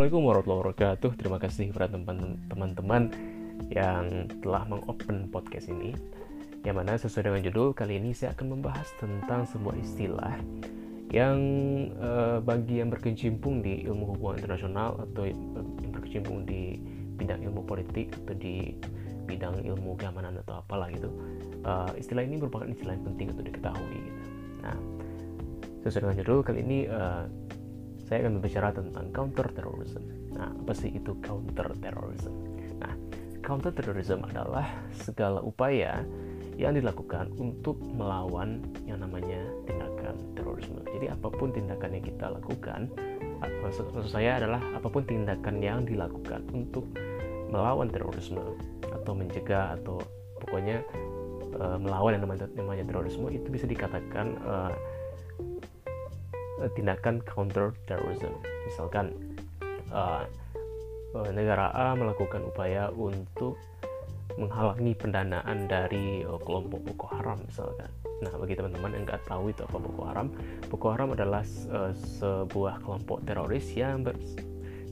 Assalamualaikum warahmatullahi wabarakatuh. Terima kasih kepada teman-teman yang telah mengopen podcast ini. Yang mana sesuai dengan judul kali ini saya akan membahas tentang sebuah istilah yang uh, bagi yang berkecimpung di ilmu hubungan internasional atau yang berkecimpung di bidang ilmu politik atau di bidang ilmu keamanan atau apalah gitu. Uh, istilah ini merupakan istilah yang penting untuk diketahui. Gitu. Nah, sesuai dengan judul kali ini uh, saya akan berbicara tentang counter terrorism. Nah, apa sih itu counter terrorism? Nah, counter terrorism adalah segala upaya yang dilakukan untuk melawan yang namanya tindakan terorisme. Jadi apa pun tindakan yang kita lakukan, maksud, maksud saya adalah apa pun tindakan yang dilakukan untuk melawan terorisme atau mencegah atau pokoknya uh, melawan yang namanya, terorisme itu bisa dikatakan uh, tindakan counter terrorism. Misalkan uh, negara A melakukan upaya untuk menghalangi pendanaan dari kelompok Boko Haram misalkan. Nah, bagi teman-teman yang nggak tahu itu apa Boko Haram, Boko Haram adalah sebuah kelompok teroris yang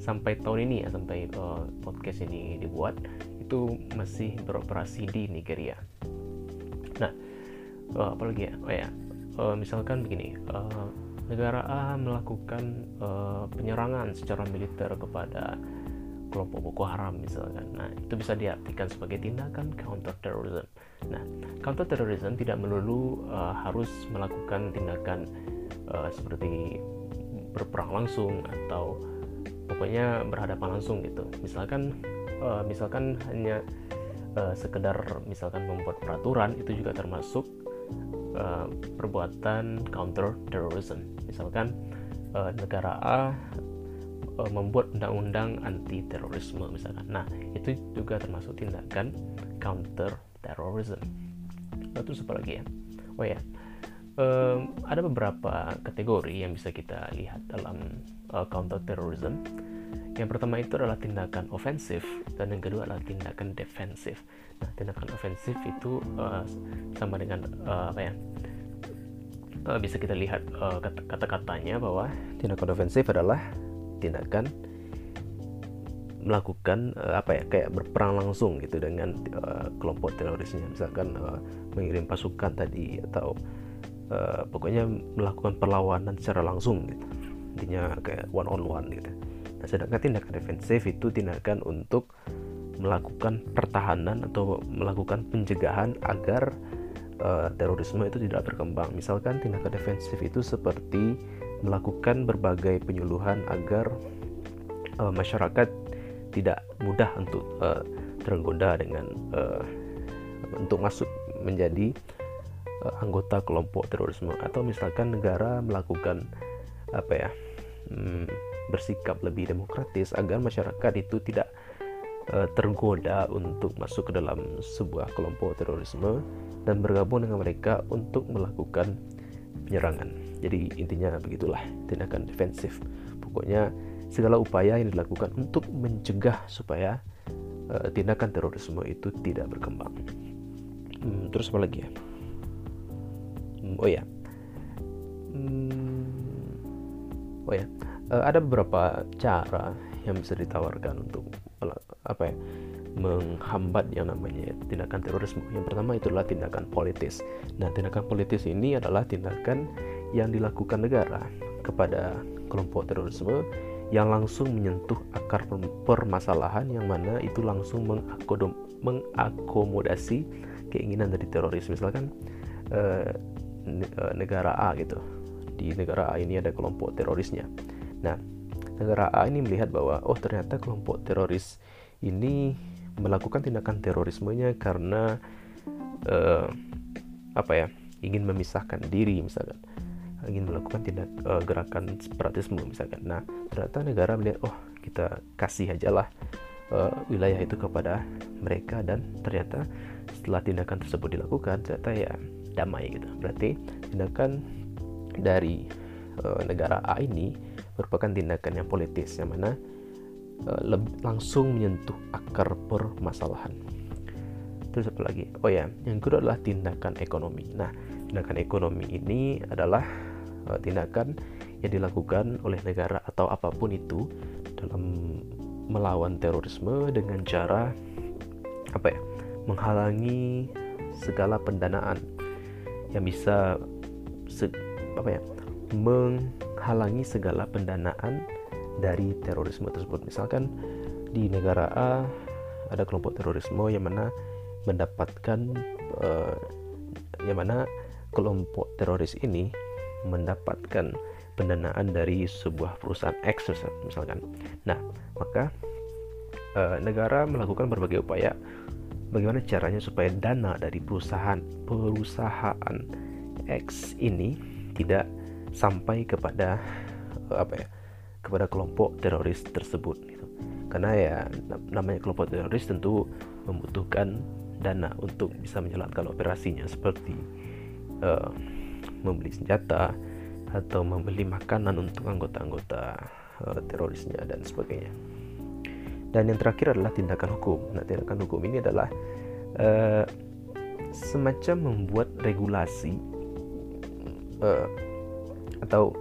sampai tahun ini ya sampai podcast ini dibuat itu masih beroperasi di Nigeria. Nah, uh, apalagi ya? Oh ya, misalkan begini. Negara A melakukan uh, penyerangan secara militer kepada kelompok Boko Haram misalkan. Nah, itu bisa diartikan sebagai tindakan counter terrorism. Nah, counter terrorism tidak melulu uh, harus melakukan tindakan uh, seperti berperang langsung atau pokoknya berhadapan langsung gitu. Misalkan uh, misalkan hanya uh, sekedar misalkan membuat peraturan itu juga termasuk uh, perbuatan counter terrorism. Misalkan uh, negara A uh, membuat undang-undang anti terorisme misalkan. Nah, itu juga termasuk tindakan counter terrorism. Lalu terus apa lagi ya? Oh ya. Um, ada beberapa kategori yang bisa kita lihat dalam uh, counter terrorism. Yang pertama itu adalah tindakan ofensif dan yang kedua adalah tindakan defensif. Nah, tindakan ofensif itu uh, sama dengan uh, apa ya? Uh, bisa kita lihat uh, kata-katanya bahwa tindakan ofensif adalah tindakan melakukan uh, apa ya kayak berperang langsung gitu dengan uh, kelompok terorisnya misalkan uh, mengirim pasukan tadi atau uh, pokoknya melakukan perlawanan secara langsung gitu intinya kayak one on one gitu Nah, sedangkan tindakan defensif itu tindakan untuk melakukan pertahanan atau melakukan pencegahan agar uh, terorisme itu tidak berkembang. Misalkan tindakan defensif itu seperti melakukan berbagai penyuluhan agar uh, masyarakat tidak mudah untuk uh, tergoda dengan uh, untuk masuk menjadi uh, anggota kelompok terorisme atau misalkan negara melakukan apa ya hmm, bersikap lebih demokratis agar masyarakat itu tidak uh, tergoda untuk masuk ke dalam sebuah kelompok terorisme dan bergabung dengan mereka untuk melakukan penyerangan. Jadi intinya begitulah tindakan defensif. Pokoknya segala upaya yang dilakukan untuk mencegah supaya uh, tindakan terorisme itu tidak berkembang. Hmm, terus apa lagi ya? Hmm, oh ya. Hmm, oh ya uh, ada beberapa cara yang bisa ditawarkan untuk apa ya menghambat yang namanya tindakan terorisme. Yang pertama itu adalah tindakan politis. Nah, tindakan politis ini adalah tindakan yang dilakukan negara kepada kelompok terorisme yang langsung menyentuh akar permasalahan yang mana itu langsung mengakomodasi keinginan dari teroris. Misalkan eh, negara A gitu. Di negara A ini ada kelompok terorisnya Nah, negara A ini melihat bahwa oh ternyata kelompok teroris ini melakukan tindakan terorismenya karena uh, apa ya ingin memisahkan diri misalkan. Ingin melakukan tindak uh, gerakan separatisme misalkan. Nah ternyata negara melihat oh kita kasih aja lah uh, wilayah itu kepada mereka dan ternyata setelah tindakan tersebut dilakukan ternyata ya damai gitu. Berarti tindakan dari uh, negara A ini merupakan tindakan yang politis yang mana uh, langsung menyentuh akar permasalahan. Terus apa lagi? Oh ya, yang kedua adalah tindakan ekonomi. Nah, tindakan ekonomi ini adalah uh, tindakan yang dilakukan oleh negara atau apa pun itu dalam melawan terorisme dengan cara apa ya menghalangi segala pendanaan yang bisa se, apa ya menghalangi segala pendanaan dari terorisme tersebut misalkan di negara A ada kelompok terorisme yang mana mendapatkan uh, yang mana kelompok teroris ini mendapatkan pendanaan dari sebuah perusahaan X misalkan. Nah, maka e, negara melakukan berbagai upaya bagaimana caranya supaya dana dari perusahaan perusahaan X ini tidak sampai kepada apa ya kepada kelompok teroris tersebut gitu. Karena ya namanya kelompok teroris tentu membutuhkan dana untuk bisa menjalankan operasinya seperti uh, membeli senjata atau membeli makanan untuk anggota-anggota uh, terorisnya dan sebagainya. Dan yang terakhir adalah tindakan hukum. Nah, tindakan hukum ini adalah uh, semacam membuat regulasi atau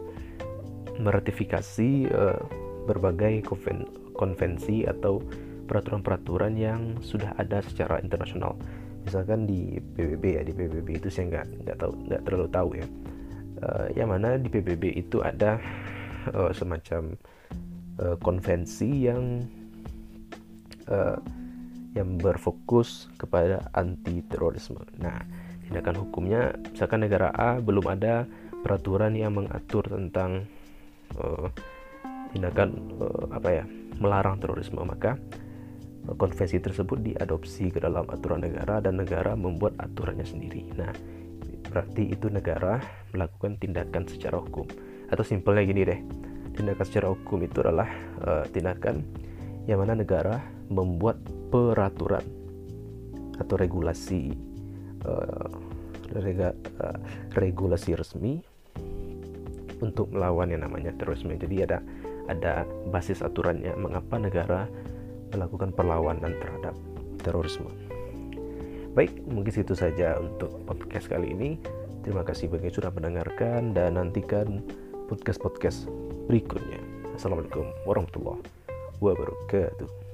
meratifikasi uh, berbagai konven konvensi atau peraturan-peraturan yang sudah ada secara internasional misalkan di PBB ya di PBB itu saya nggak nggak tahu nggak terlalu tahu ya uh, yang mana di PBB itu ada uh, semacam uh, konvensi yang uh, yang berfokus kepada anti terorisme. Nah, tindakan hukumnya misalkan negara A belum ada peraturan yang mengatur tentang uh, tindakan uh, apa ya melarang terorisme maka konvensi tersebut diadopsi ke dalam aturan negara dan negara membuat aturannya sendiri. Nah, berarti itu negara melakukan tindakan secara hukum. Atau simpelnya gini deh, tindakan secara hukum itu adalah uh, tindakan yang mana negara membuat peraturan atau regulasi uh, uh, regulasi resmi untuk melawan yang namanya terorisme. Jadi ada ada basis aturannya mengapa negara melakukan perlawanan terhadap terorisme. Baik, mungkin itu saja untuk podcast kali ini. Terima kasih bagi sudah mendengarkan dan nantikan podcast-podcast berikutnya. Assalamualaikum warahmatullahi wabarakatuh.